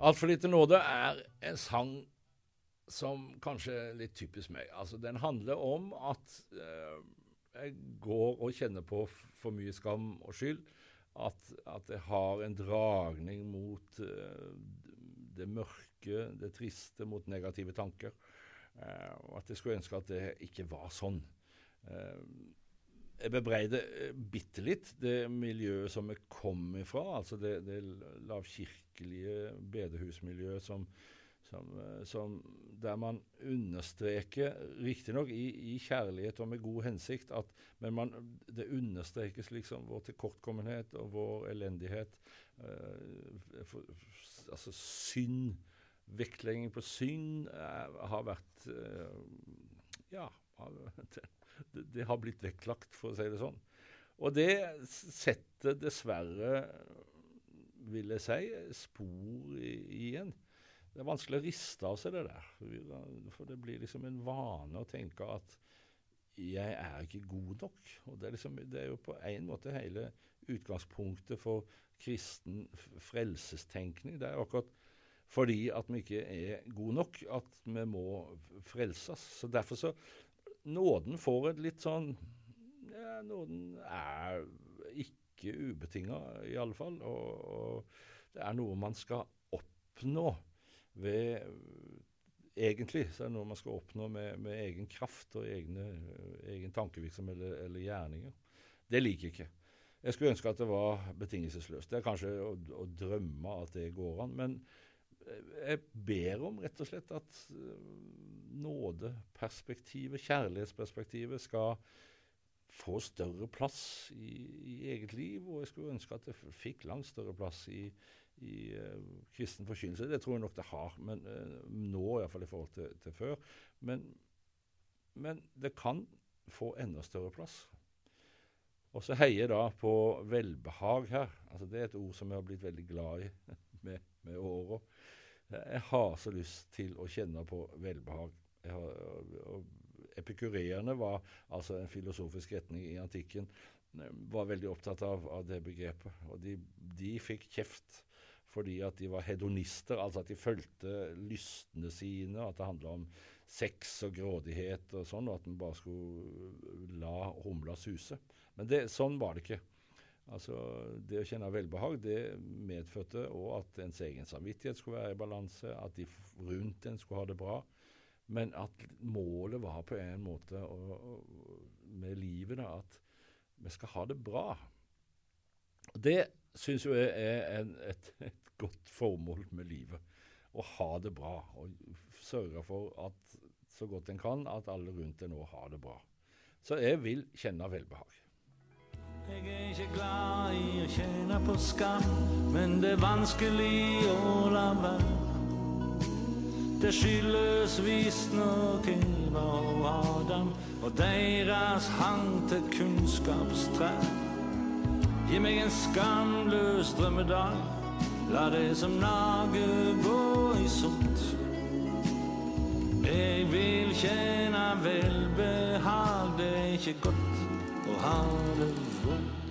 Altfor lite nåde er en sang som kanskje er litt typisk meg. Altså, Den handler om at eh, jeg går og kjenner på for mye skam og skyld. At, at jeg har en dragning mot eh, det mørke, det triste, mot negative tanker. Eh, og at jeg skulle ønske at det ikke var sånn. Eh, jeg bebreider eh, bitte litt det miljøet som jeg kom ifra, altså det, det lavkirkelige bedehusmiljøet som, som, eh, som, der man understreker, riktignok i, i kjærlighet og med god hensikt, at, men man, det understrekes liksom vår tilkortkommenhet og vår elendighet. Uh, for, altså synd, vektlegging på synd, uh, har vært uh, Ja. Har, det, det, har blitt vektlagt, for å si det sånn. Og det setter dessverre, vil jeg si, spor i, igjen. Det er vanskelig å riste av seg det der. For det blir liksom en vane å tenke at jeg er ikke god nok. Og det er, liksom, det er jo på en måte hele utgangspunktet for kristen frelsestenkning. Det er akkurat fordi at vi ikke er gode nok at vi må frelses. Så Derfor så nåden får et litt sånn ja, Nåden er ikke ubetinga, i alle fall. Og, og, det er noe man skal oppnå ved Egentlig så er det noe man skal oppnå med, med egen kraft og egne, egen tankevirksomhet eller, eller, gjerninger. Det liker jeg ikke. Jeg skulle ønske at det var betingelsesløst. Det er kanskje å, å drømme at det går an. men jeg ber om rett og slett at eh, nådeperspektivet, kjærlighetsperspektivet, skal få større plass i, i, eget liv. Og jeg skulle ønske at det fikk langt større plass i, i uh, kristen forkynnelse. Det tror jeg nok det har, men uh, nå iallfall i forhold til, til før. Men, men, det kan få enda større plass. Og så heier jeg da på velbehag her. Altså Det er et ord som jeg har blitt veldig glad i med. Jeg har så lyst til å kjenne på velbehag. Epikureerne var altså en filosofisk retning i antikken. Var veldig opptatt av, av det begrepet. Og de, de, fikk kjeft fordi at de var hedonister, altså at de fulgte lystene sine, at det handla om sex og grådighet og sånn, og at en bare skulle la humla suse. Men det, sånn var det ikke. Altså, Det å kjenne velbehag det medførte òg at ens egen samvittighet skulle være i balanse, at de rundt en skulle ha det bra. Men at målet var på en måte å, å, med livet da, at vi skal ha det bra. Det syns jeg er en, et, et, godt formål med livet. Å ha det bra. Og sørge for at så godt en kan, at alle rundt en nå har det bra. Så jeg vil kjenne velbehag. Jeg er ikke glad i å kjenne på skam, men det er vanskelig å la være. Det skyldes visstnok Eva og Adam og deres hang til kunnskapstrær. Gi meg en skamløs drømmedag, la det som nager gå i sort. Jeg vil kjenne velbehag, det er ikke godt å ha det vondt.